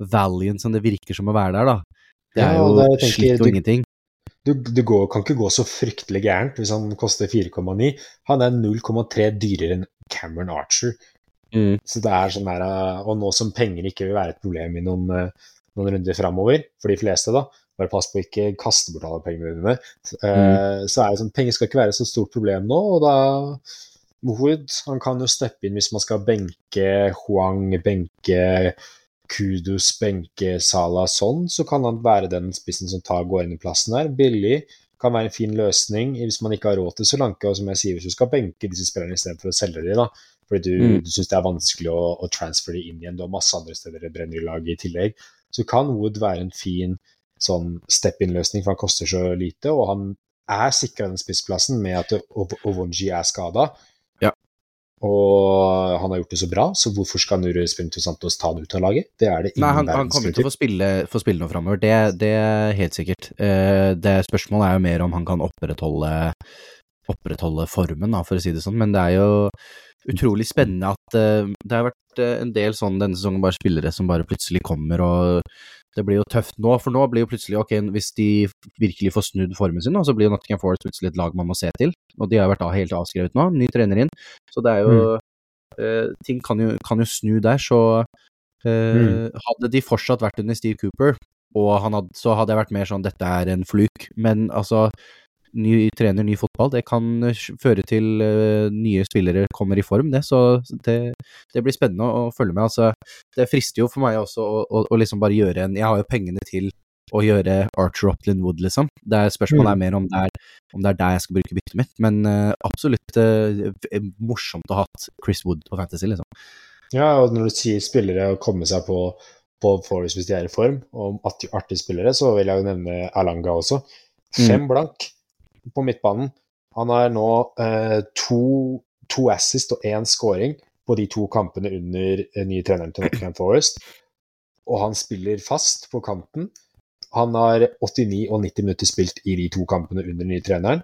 Valiant som det virker som å være der, da. Det er ja, jo tenker, slitt og ingenting. Du, du går, kan ikke gå så fryktelig gærent hvis han koster 4,9. Han er 0,3 dyrere enn Cameron Archer. Mm. Så det er sånn der, eh, Og nå som penger ikke vil være et problem i noen, eh, noen runder framover, for de fleste, da, bare pass på ikke kaste bort alle pengene dine. Mm. Uh, så er det sånn, Penger skal ikke være så stort problem nå, og da Wood han kan jo steppe inn hvis man skal benke Huang, benke Kudos, benke Salah sånn, så kan han være den spissen som tar, går inn i plassen der. Billig. Kan være en fin løsning hvis man ikke har råd til Solanke. Og som jeg sier, hvis du skal benke disse spillerne istedenfor å selge dem, da, fordi du, mm. du syns det er vanskelig å, å transfere dem inn igjen, du har masse andre steder det brenner i laget i tillegg, så kan Wood være en fin sånn step-in-løsning, for han koster så lite. Og han er sikra den spissplassen med at Ovonji er skada. Ja. Og han har gjort det så bra, så hvorfor skal Nuru Sprinto Santos ta det ut av laget? Det er det ingen Nei, han, han kommer til å få spille, få spille noe framover, det, det, er helt sikkert. Uh, det Spørsmålet er jo mer om han kan opprettholde, opprettholde formen, da, for å si det sånn. Men det er jo utrolig spennende at uh, det har vært uh, en del sånn denne sesongen bare spillere som bare plutselig kommer og det blir jo tøft nå, for nå blir jo plutselig ok, hvis de virkelig får snudd formen sin, så blir jo Nottingham Forest plutselig et lag man må se til. Og de har vært helt avskrevet nå, ny trener inn. Så det er jo mm. eh, Ting kan jo, kan jo, snu der, så eh, mm. Hadde de fortsatt vært under Steve Cooper, og hadde, så hadde jeg vært mer sånn dette er en fluk. Men altså, ny trener, ny fotball, det kan eh, føre til uh, nye spillere kommer i form, det. Så det, det, blir spennende å, følge med. Altså, det frister jo for meg også å, å, å, liksom bare gjøre en Jeg har jo pengene til å gjøre Archer Opland Wood, liksom. Det er Spørsmålet mm. er mer om det er, om det er der jeg skal bruke byttet mitt. Men uh, absolutt uh, morsomt å ha hatt Chris Wood på Fantasy, liksom. Ja, og når du sier spillere å komme seg på, på Forest hvis de er i form, og artige spillere, så vil jeg jo nevne Alanga også. Fem mm. blank på midtbanen. Han har nå eh, to, to, assist og én scoring på de to kampene under nye treneren til Nottingham Forest. Og han spiller fast på kanten. Han har 89 og 90 minutter spilt i de to kampene under nye treneren.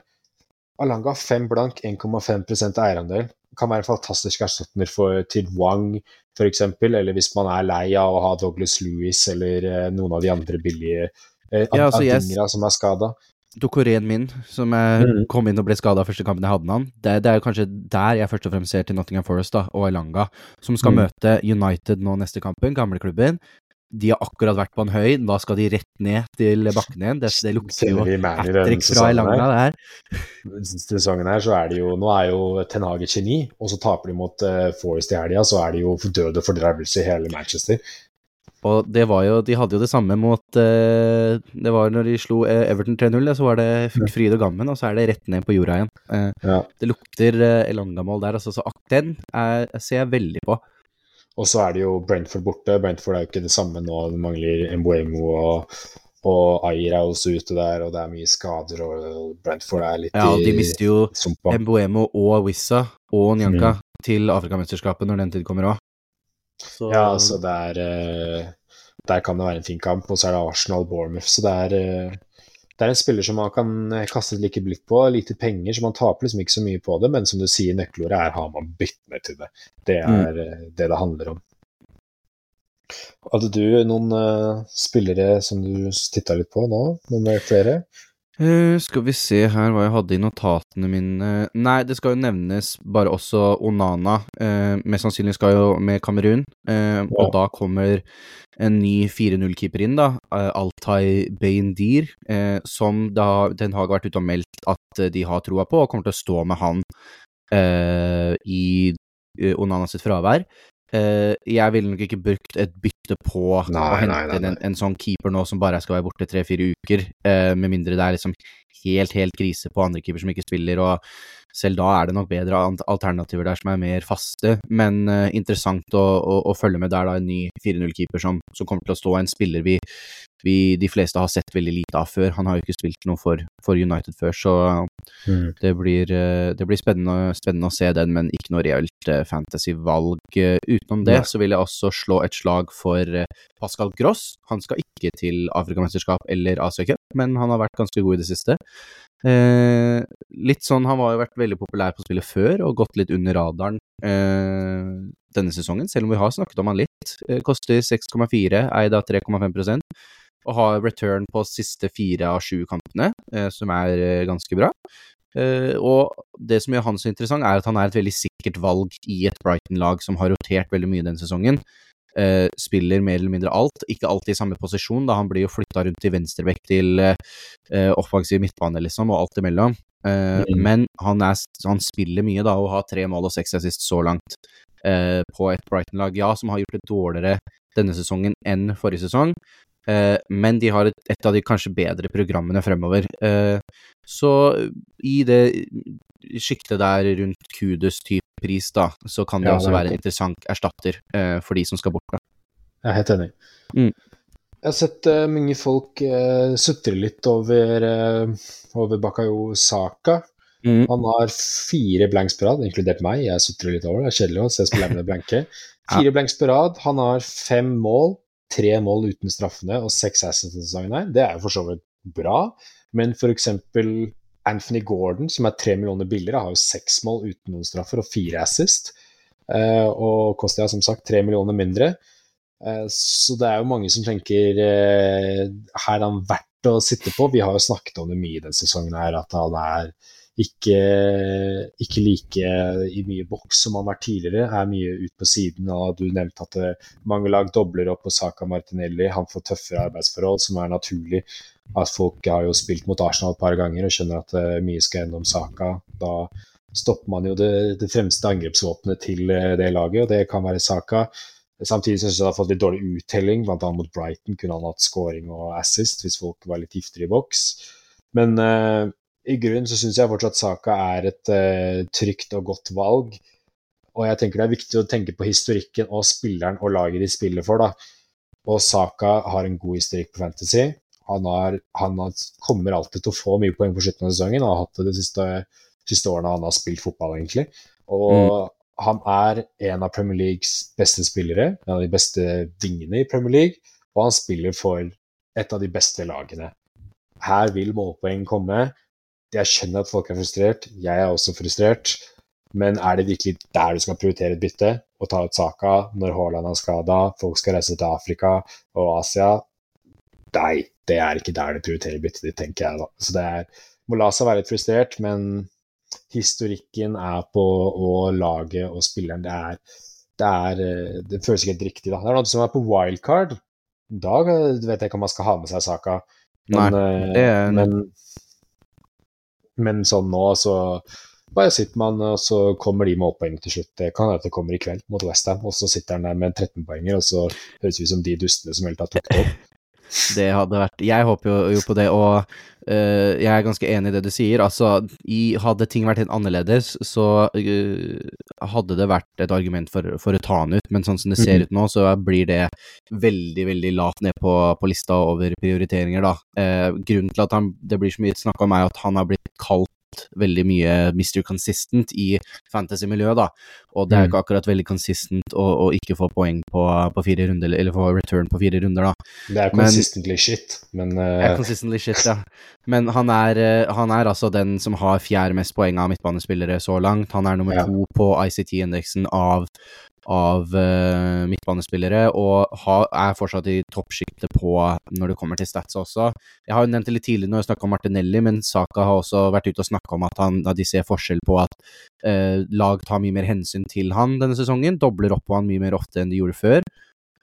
Alanga 5 blank, 1,5% eierandel. Kan være en fantastisk erstatter for til Wang f.eks., eller hvis man er lei av å ha Douglas Lewis eller eh, noen av de andre billige eh, ja, altså, Adingra som er skada. Dokoreen min, som mm. kom inn og ble skada første kampen jeg hadde med han, det, det, er kanskje der jeg først og fremst ser til Nottingham Forest da, og Elanga, som skal mm. møte United nå neste kampen, gamleklubben de har akkurat vært på en høy, da skal de rett ned til bakken igjen. Det, det lukter jo hat trick fra Elanga, det her. Sesongen her så er det jo Nå er jo Ten Hag geni, og så taper de mot uh, Forest i helga, så er de jo døde fordrevelse i hele Manchester. Og det var jo De hadde jo det samme mot uh, Det var når de slo uh, Everton 3-0, så var det fryd og gammen, og så er det rett ned på jorda igjen. Ja. Det lukter Elanga-mål der, altså, så den er, ser jeg veldig på. Og så er det jo Brentford borte. Brentford er jo ikke det samme nå. Det mangler Mbuemo og, og Ayer er også ute der, og det er mye skader, og Brentford er litt i i Ja, de mister jo sumpa. Mbuemo og Wissa og Nyanka mm. til Afrikamesterskapet når den tid kommer òg. Ja, altså det er eh, Der kan det være en fin kamp, og så er det Arsenal-Bournemouth, så det er eh, det er en spiller som man kan kaste et like blikk på. Lite penger, så man taper liksom ikke så mye på det. Men som du sier, nøkkelordet er har man byttene til det. Det er mm. Det det handler om. Hadde du noen spillere som du titta litt på nå? Noen flere? Uh, skal vi se her hva jeg hadde i notatene mine Nei, det skal jo nevnes bare også Onana. Uh, mest sannsynlig skal jo med Kamerun. Uh, og da kommer en ny 4-0-keeper inn, da. Altai Beindir, som da Den har vært ute og meldt at de har troa på, og kommer til å stå med han i Onana sitt fravær. Uh, jeg ville nok ikke brukt et bytte på nei, å hente inn en, en, sånn keeper nå som bare skal være borte tre-fire uker, uh, med mindre det er liksom helt, helt krise på andre keeper som ikke spiller, og selv da er det nok bedre alternativer der som er mer faste, men uh, interessant å, å, å, følge med der, da, en ny 4-0-keeper som, som, kommer til å stå, en spiller vi, vi, de fleste har sett veldig lite av før. Han har jo ikke spilt noe for, for United før, så mm. det, blir, det blir spennende, spennende, å se den, men ikke noe reelt fantasy-valg. Utenom det så vil jeg også slå et slag for Pascal Gross. Han skal ikke til Afrikamesterskap eller Asia Cup, men han har vært ganske god i det siste. Eh, litt sånn, Han har jo vært veldig populær på spillet før og gått litt under radaren eh, denne sesongen, selv om vi har snakket om han litt. Eh, koster 6,4, eid av 3,5 og har return på siste fire av sju kampene, eh, som er eh, ganske bra. Eh, og det som gjør han så interessant, er at han er et veldig sikkert valg i et Brighton-lag som har rotert veldig mye den sesongen. Uh, spiller mer eller mindre alt. Ikke alltid i samme posisjon, da han blir jo flytta rundt til venstrebekk til uh, offensiv midtbane, liksom, og alt imellom. Uh, mm. Men han, er, han, spiller mye, da, og har tre mål og seks assist så langt på et Brighton-lag, ja, som har gjort det dårligere denne sesongen enn forrige sesong. Men de har et, et, av de kanskje bedre programmene fremover. så i det sjiktet der rundt Kudus-type pris, da, så kan det ja, også være en interessant erstatter uh, for de som skal bort. da. Jeg er helt enig. Mm. Jeg har sett uh, mange folk uh, sutre litt over, uh, over Bakayo Saka. Mm. Han har fire blanks på rad, inkludert meg. Jeg sutrer litt over det. Det er kjedelig å se spillerne blanke. Fire ja. blanks på rad. Han har fem mål, tre mål uten straffene og seks assets her. Det er jo for så vidt bra, men eksempel Anthony Gordon, som er tre millioner billigere, har jo seks mål uten noen straffer og fire assist. Uh, og Kostia som sagt tre millioner mindre. Uh, så det er jo mange som tenker uh, her er han verdt å sitte på. Vi har jo snakket om det mye denne sesongen her, at han er ikke, ikke like i mye boks som han har vært tidligere. Er mye ut på siden. og Du nevnte at mange lag dobler opp på Saka Martinelli. Han får tøffere arbeidsforhold, som er naturlig at folk har jo spilt mot Arsenal et par ganger og skjønner at uh, mye skal gjennom saka. Da stopper man jo det, det fremste angrepsvåpenet til uh, det laget, og det kan være saka. Samtidig syns jeg det har fått litt dårlig uttelling, bl.a. mot Brighton kunne han hatt scoring og assist hvis folk var litt giftere i boks. Men uh, i grunnen så syns jeg fortsatt Saka er et uh, trygt og godt valg. Og jeg tenker det er viktig å tenke på historikken og spilleren og laget de spiller for. da. Og Saka har en god historikk på Fantasy. Han, har, han har, kommer alltid til å få mye poeng på slutten av sesongen. Han har hatt det de siste, siste årene han har spilt fotball, egentlig. Og mm. han er en av Premier Leagues beste spillere, en av de beste vingene i Premier League, og han spiller for et av de beste lagene. Her vil målpoeng komme. Jeg skjønner at folk er frustrert, jeg er også frustrert, men er det virkelig der du skal prioritere et bytte? Å ta ut Saka når Haaland er skada, folk skal reise til Afrika og Asia? Nei, det er ikke der du prioriterer byttet ditt, tenker jeg da. Så det er, må la seg være litt frustrert, men historikken er på og laget og spilleren. Det er, det er eh, Det føles ikke helt riktig, da. Det er noe som er på wildcard. Da vet jeg ikke om man skal ha med seg saka. Men, Nei, eh, det er- men, men sånn nå, så bare sitter man, og så kommer de med målpoeng til slutt. Det kan at det kommer i kveld mot Westham, og så sitter han der med en 13-poenger, og så høres vi ut som de dustene som helt har tok opp. Det hadde vært Jeg håper jo, jo på det, og uh, jeg er ganske enig i det du sier. Altså, i, hadde ting vært helt annerledes, så uh, hadde det vært et argument for, for å ta han ut, men sånn som det ser Mhm. ut nå, så blir det veldig, veldig lavt ned på, på lista over prioriteringer, da. Uh, grunnen til at han, det blir så mye snakk om, er at han har blitt kalt veldig mye Mr. Consistent i fantasy-miljøet, da. Og det er Mm. ikke akkurat veldig consistent å, å ikke få poeng på, på fire runder, eller få return på fire runder, da. Det er Men- consistently shit, men eh, er consistently shit, ja. Men han er, eh, han er altså den som har fjerde mest poeng av midtbanespillere så langt. Han er nummer Ja. to på ICT-indeksen av, av uh, midtbanespillere, og ha, er fortsatt i toppsjiktet på når det kommer til stats også. Jeg har jo nevnt det litt tidligere når jeg snakka om Martinelli, men Saka har også vært ute og snakka om at, han, at de ser forskjell på at uh, lag tar mye mer hensyn til han denne sesongen, dobler opp på han mye mer ofte enn de gjorde før.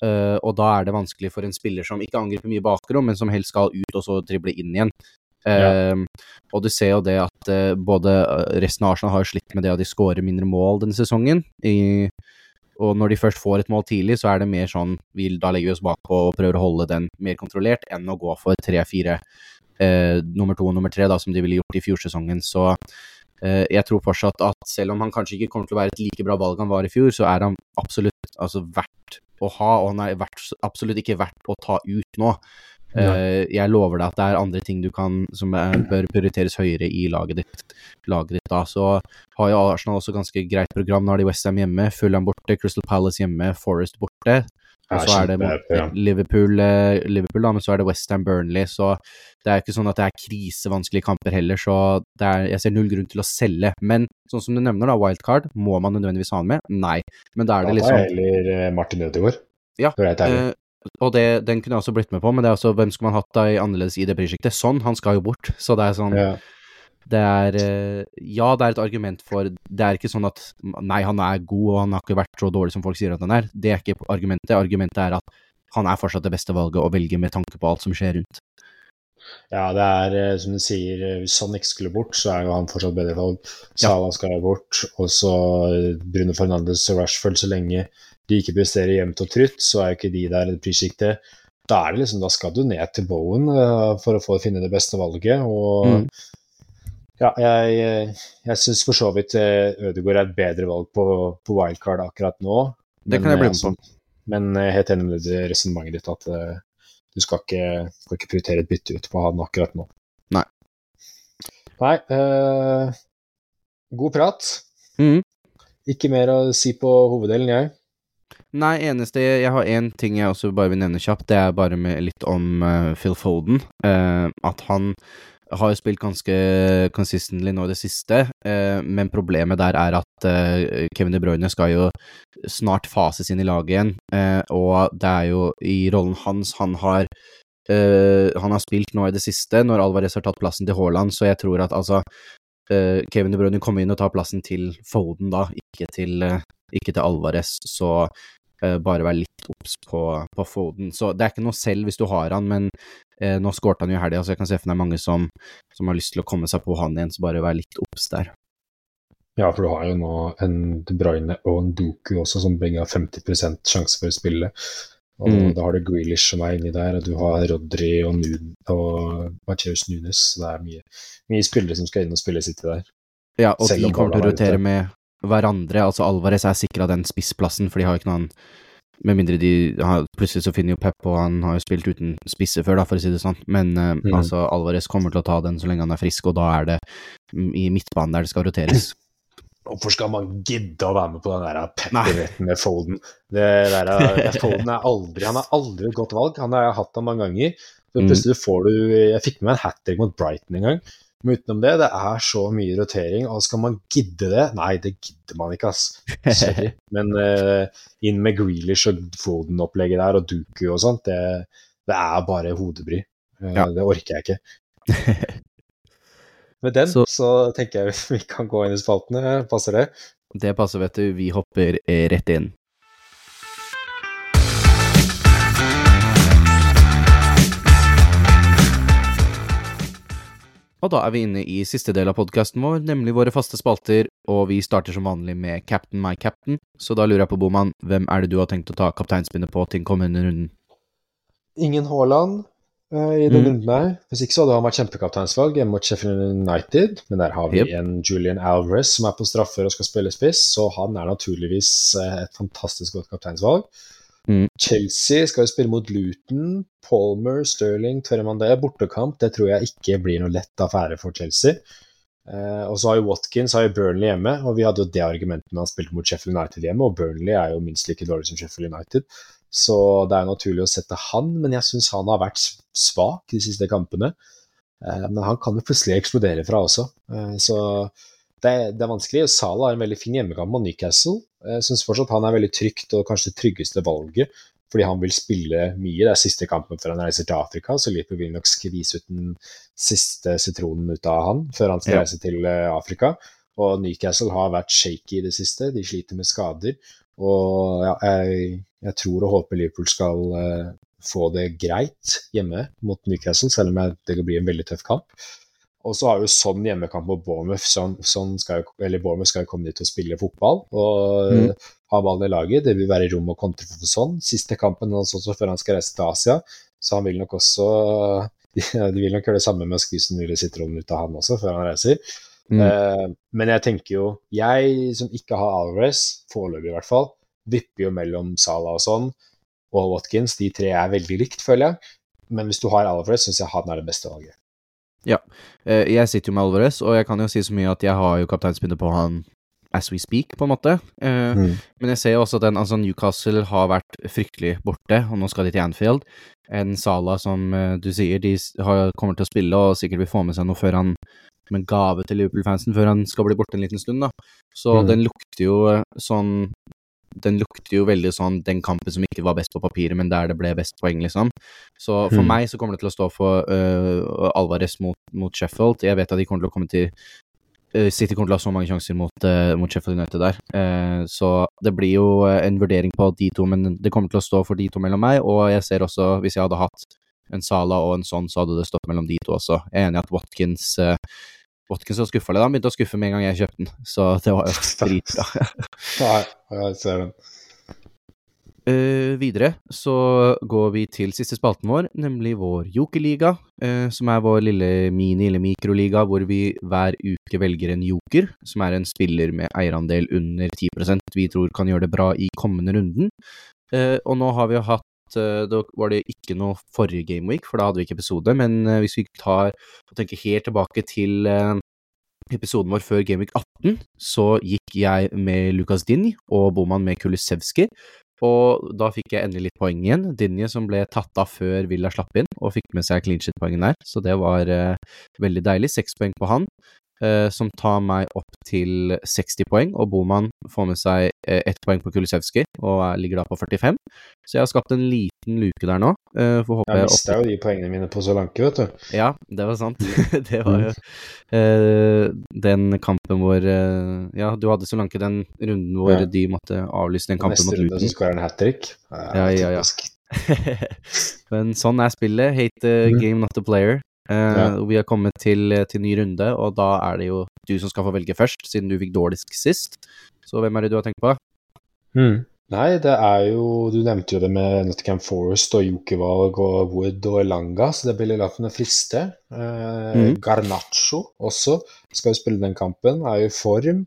Uh, og da er det vanskelig for en spiller som ikke angriper mye bakrom, men som helst skal ut og så drible inn igjen. Eh, Og du ser jo det at uh, både resten av Arsenal har slitt med det at de skårer mindre mål denne sesongen. I, og når de først får et mål tidlig, så er det mer sånn vi, Da legger vi oss bakpå og prøver å holde den mer kontrollert, enn å gå for tre-fire eh, nummer to og nummer tre, da, som de ville gjort i fjorsesongen. Så eh, jeg tror fortsatt at selv om han kanskje ikke kommer til å være et like bra valg han var i fjor, så er han absolutt altså, verdt å ha, og han er verdt, absolutt ikke verdt å ta ut nå. Eh, jeg lover deg at det er andre ting du kan som er, bør prioriteres høyere i laget ditt. Laget ditt da. Så har jo Arsenal også ganske greit program. Nå har de Westham hjemme, Fulham borte, Crystal Palace hjemme, Forest borte. Og så er det Liverpool, eh, Liverpool, da, men så er det Westham Burnley. Så det er ikke sånn at det er krisevanskelige kamper heller, så er, jeg ser null grunn til å selge. Men sånn som du nevner, da, wildcard, må man nødvendigvis ha han med? Nei. Men da er det Da liksom tar jeg heller eh, Martin Ødegaard. Ja, Og det, den kunne jeg også blitt med på, men det er også hvem skulle man hatt da i annerledes i det prosjektet? Sånn, han skal jo bort. Så det er sånn ja. Det er eh, Ja, det er et argument for Det er ikke sånn at nei, han er god, og han har ikke vært så dårlig som folk sier at han er. Det er ikke argumentet. Argumentet er at han er fortsatt det beste valget å velge med tanke på alt som skjer rundt. ja, det er eh, som du sier, eh, hvis han ikke skulle bort, så er jo han fortsatt bedre valg. Salah skal jo bort, og så Bruno Fernandes og Rashford så lenge de ikke presterer jevnt og trutt, så er jo ikke de der i prissjiktet. Da er det liksom, da skal du ned til Bowen uh, for å få finne det beste valget. Og Mm. ja, jeg, eh, jeg syns for så vidt eh, Ødegaard er et bedre valg på, på wildcard akkurat nå. Det kan jeg bli med altså, Men jeg er helt enig med resonnementet ditt at uh, du skal ikke, skal ikke prioritere et bytte ut på han akkurat nå. Nei. Nei. Uh, god prat. Mm. Ikke mer å si på hoveddelen, jeg. Nei, eneste Jeg har én ting jeg også bare vil nevne kjapt. Det er bare litt om uh, Phil Foden. Uh, at han har jo spilt ganske consistently nå i det siste, eh, men problemet der er at Kevin De Bruyne skal jo snart fases inn i laget igjen, og det er jo i rollen hans han har han har spilt nå i det siste, når Alvarez har tatt plassen til Haaland, så jeg tror at altså Kevin De Bruyne kommer inn og tar plassen til Foden da, ikke til, ikke til Alvarez, så bare være litt obs på, på Foden. Så det er ikke noe selv hvis du har han, men eh, nå skårte han jo i helga, så jeg kan se for meg mange som, som har lyst til å komme seg på han igjen, så bare være litt obs der. Ja, for du har jo nå en De Bruyne og en Doku også, som begge har 50 sjanse for å spille. Og Mm. da har du Grealish som er inni der, og du har Rodri og, Nud og Mateus Nunes. Så det er mye, mye spillere som skal inn og spille City der. Ja, og Selv de kommer til å er rotere med hverandre. Altså Alvarez er sikra den spissplassen, for de har jo ikke noen Med mindre de har, Plutselig så finner jo Pep, og han har jo spilt uten spisse før, da, for å si det sånn. Men uh, Mm. altså, Alvarez kommer til å ta den så lenge han er frisk, og da er det i midtbanen der det skal roteres. Hvorfor skal man gidde å være med på den der pepperretten med Folden? Det der, Folden er aldri, han er aldri et godt valg. Han har jeg hatt ham mange ganger. Så mm. plutselig får du Jeg fikk med meg en hat trick mot Brighton en gang. Men utenom det, det er så mye rotering. Og skal man gidde det? Nei, det gidder man ikke, ass. Sorry. Men uh, inn med Grealish og Foden-opplegget der, og Duku og sånt, det, det er bare hodebry. Uh, ja. Det orker jeg ikke. Med den så, så, tenker jeg vi kan gå inn i spaltene. Passer det? Det passer, vet du. Vi hopper eh, rett inn. Og da er vi inne i siste del av podkasten vår, nemlig våre faste spalter, og vi starter som vanlig med Captain my captain. Så da lurer jeg på, Boman, hvem er det du har tenkt å ta kapteinspinnet på til den kommende runden? Ingen Haaland, uh, i den mm. runden her. Hvis ikke så hadde han vært kjempekapteinsvalg hjemme mot Sheffield United, men der har vi yep. en Julian Alvarez som er på straffer og skal spille spiss, så han er naturligvis uh, et fantastisk godt kapteinsvalg. Mm. Chelsea skal jo spille mot Luton. Palmer, Sterling, tørrer det er Bortekamp, det tror jeg ikke blir noe lett affære for Chelsea. Uh, og så har jo Watkins har jo Burnley hjemme, og vi hadde jo det argumentet når han spilte mot Sheffield United hjemme, og Burnley er jo minst like dårlig som Sheffield United. Så det er naturlig å sette han, men jeg syns han har vært svak de siste kampene. Eh, men han kan jo plutselig eksplodere fra også, eh, så det er, det er vanskelig. Sala har en veldig fin hjemmekamp mot Newcastle. Jeg syns fortsatt han er veldig trygt og kanskje det tryggeste valget, fordi han vil spille mye. Det er siste kampen før han reiser til Afrika, så Liverpool vil nok skvise ut den siste sitronen ut av han før han skal reise til eh, Afrika. Og Newcastle har vært shaky i det siste, de sliter med skader. Og ja, jeg, jeg, tror og håper Liverpool skal uh, få det greit hjemme mot Newcastle, selv om det blir en veldig tøff kamp. Og så har jo sånn hjemmekamp mot Bournemouth. Sånn, sånn skal jo, eller Bournemouth skal jo komme dit og spille fotball og mm. ha ballen i laget. Det vil være rom og kontre for sånn. Siste kampen hans også før han skal reise til Asia, så han vil nok også De vil nok gjøre det samme med å skvise mulig sitronen ut av han også før han reiser. Mm. Uh, men jeg tenker jo Jeg som ikke har Alvarez, foreløpig i hvert fall, vipper jo mellom Salah og sånn og Watkins. De tre er veldig likt, føler jeg. Men hvis du har Alvarez, syns jeg han er det beste valget. Ja. Uh, jeg sitter jo med Alvarez, og jeg kan jo si så mye at jeg har jo kapteinspinnet på han as we speak, på en måte. Uh, mm. Men jeg ser jo også at den, altså Newcastle har vært fryktelig borte, og nå skal de til Anfield. En Sala som du sier, de har, kommer til å spille og sikkert vil få med seg noe før han som en gave til Liverpool-fansen før han skal bli borte en liten stund, da. Så mm. den lukter jo eh, sånn den lukter jo veldig sånn den kampen som ikke var best på papiret, men der det ble best poeng, liksom. Så for mm. meg så kommer det til å stå for uh, Alvarez mot, mot, Sheffield. Jeg vet at de kommer til å komme til uh, City kommer til å ha så mange sjanser mot, uh, mot Sheffield United der. så det blir jo en vurdering på de to, men det kommer til å stå for de to mellom meg. Og jeg ser også, hvis jeg hadde hatt en Sala og en sånn, så hadde det stått mellom de to også. Jeg er enig i at Watkins Watkins var skuffa litt. Han begynte å skuffe med en gang jeg kjøpte den, så det var jo dritbra. Nei, jeg ser den. Uh, videre så går vi til siste spalten vår, nemlig vår jokerliga, uh, som er vår lille mini- eller mikroliga hvor vi hver uke velger en joker, som er en spiller med eierandel under 10% vi tror kan gjøre det bra i kommende runden. Uh, og nå har vi jo hatt da var det ikke noe forrige Gameweek, for da hadde vi ikke episode. Men eh, hvis vi tar og tenker helt tilbake til eh, episoden vår før Gameweek 18, så gikk jeg med Lukas Dinj og Boman med Kulisevskij. Og da fikk jeg endelig litt poeng igjen. Dinje som ble tatt av før Villa slapp inn, og fikk med seg clean shit-poengen der, så det var uh, veldig deilig. Seks poeng på han. Eh, som tar meg opp til 60 poeng, og Boman får med seg eh, ett poeng på Kulisevskij og ligger da på 45. Så jeg har skapt en liten luke der nå. Håpe jeg mista jo de poengene mine på Solanke, vet du. Ja, det var sant. det var jo eh, den kampen hvor uh, Ja, du hadde Solanke den runden hvor ja. de måtte avlyse den kampen mot Luton. Neste runde så skårer han hat trick. Ja, ja, ja. Men sånn er spillet. Hate the mm. game, not the player. Uh, ja. Vi har kommet til, til, ny runde, og da er det jo du som skal få velge først, siden du fikk dårligst sist. Så hvem er det du har tenkt på? Hmm. Nei, det er jo Du nevnte jo det med Nottingham Forest og Jokevalg og Wood og Elanga, så det blir litt med friste. Uh, mm. Garnaccio også skal jo spille den kampen, er jo i form.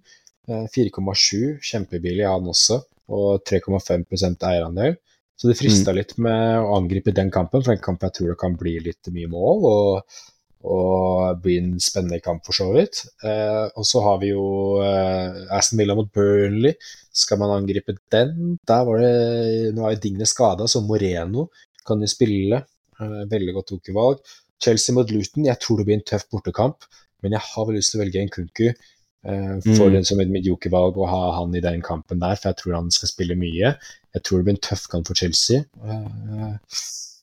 Uh, 4,7, kjempebillig han også, og 3,5% eierandel. Så det frista mm. litt med å angripe den kampen, for den kampen jeg tror det kan bli litt mye mål. Og og bli en spennende kamp, for så vidt. Eh, og så har vi jo eh, Aston Villa mot Burnley. Skal man angripe den? Der var det Nå er jo Digne skada, så Moreno kan jo spille. Eh, veldig godt tokervalg. Chelsea mot Luton. Jeg tror det blir en tøff bortekamp, men jeg har vel lyst til å velge en Kunku. Uh, for mm. som et mediokervalg å ha han i den kampen der, for jeg tror han skal spille mye. Jeg tror det blir en tøff kamp for Chelsea. Uh,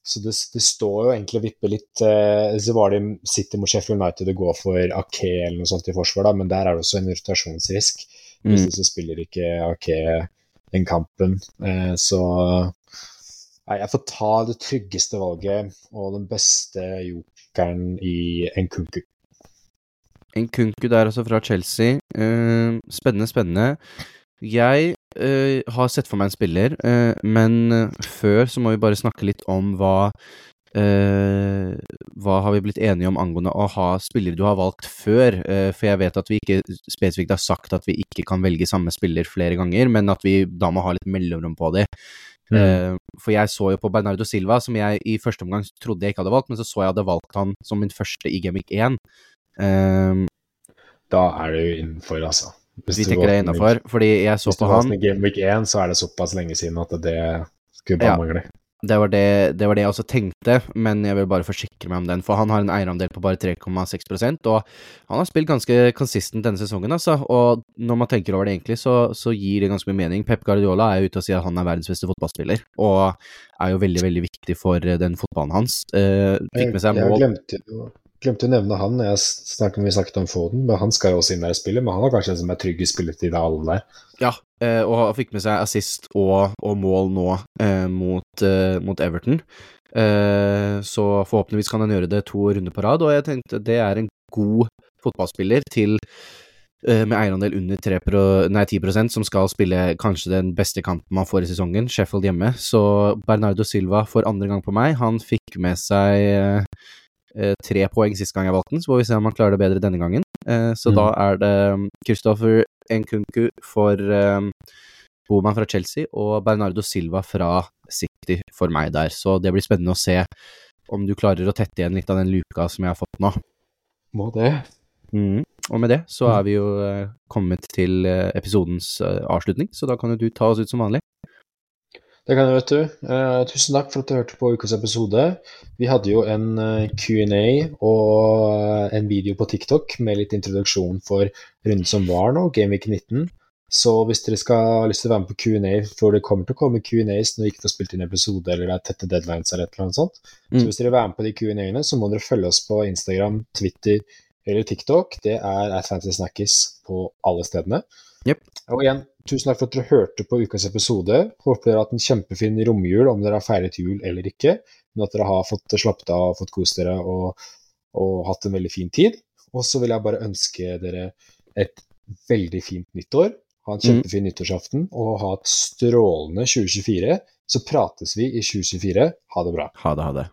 så det, det, står jo egentlig og vipper litt uh, Så var det City mot Sheffield United og går for Ake eller noe sånt i forsvar, da, men der er det også en rotasjonsrisk. Mm. Hvis så spiller ikke Ake den kampen. så nei, jeg får ta det tryggeste valget og den beste jokeren i en kunku. En kunku der altså fra Chelsea. Uh, spennende, spennende. Jeg uh, har sett for meg en spiller, uh, men før så må vi bare snakke litt om hva hva har vi blitt enige om angående å ha spillere du har valgt før? for jeg vet at vi ikke spesifikt har sagt at vi ikke kan velge samme spiller flere ganger, men at vi da må ha litt mellomrom på det. Mm. for jeg så jo på Bernardo Silva, som jeg i første omgang trodde jeg ikke hadde valgt, men så så jeg hadde valgt han som min første i Gamic 1. Um, da er det jo innenfor, altså. Hvis vi tenker det er innafor, fordi jeg så på han Hvis du Game Gameweek 1, så er det såpass lenge siden at det skulle bare ja, mangle. Det var det, det var det, jeg også tenkte, men jeg vil bare forsikre meg om den. For han har en eierandel på bare 3,6% og han har spilt ganske consistent denne sesongen, altså. Og når man tenker over det egentlig, så, så gir det ganske mye mening. Pep Guardiola er ute og sier at han er verdens beste fotballspiller, og er jo veldig, veldig viktig for den fotballen hans. Uh, fikk med seg mål Jeg glemte jo Glemte å nevne han. Jeg snakket, vi snakket om Foden, men han skal jo også inn der og spille. Men han er kanskje den som er trygg i det alle der. Ja, eh, og han fikk med seg assist og, og mål nå eh, mot, eh, mot, Everton. Så forhåpentligvis kan han gjøre det to runder på rad, og jeg tenkte det er en god fotballspiller til med eierandel under 3 nei, 10% som skal spille kanskje den beste kampen man får i sesongen, Sheffield hjemme. Så Bernardo Silva for andre gang på meg. Han fikk med seg tre poeng sist gang jeg valgte den, så får vi se om han klarer det bedre denne gangen. Eh, så mm. da er det Christopher Nkunku for um, Boman fra Chelsea og Bernardo Silva fra City for meg der. Så det blir spennende å se om du klarer å tette igjen litt av den luka som jeg har fått nå. Må det. Mm. Og med det så er vi jo kommet til episodens avslutning, så da kan jo du ta oss ut som vanlig. Det kan jeg, vet du. Uh, tusen takk for at du hørte på ukas episode. Vi hadde jo en eh, Q&A og uh, en video på TikTok med litt introduksjon for runden som var nå, Gameweek 19. Så hvis dere skal ha lyst til å være med på Q&A, for det kommer til å komme Q&As når vi ikke får spilt inn episode eller det er tette deadlines eller et eller annet sånt, mm. så hvis dere vil være med på de Q&A-ene, så må dere følge oss på Instagram, Twitter eller TikTok. Det er Fantasy Snackis på alle stedene. Yep. Og igjen, tusen takk for at dere hørte på ukas episode. Håper dere har hatt en kjempefin romjul, om dere har feiret jul eller ikke. Men at dere har fått slappet av, fått kost dere og, og hatt en veldig fin tid. Og så vil jeg bare ønske dere et veldig fint nyttår. Ha en mm. kjempefin mm. nyttårsaften og ha et strålende 2024. Så prates vi i 2024. Ha det bra. Ha det, ha det.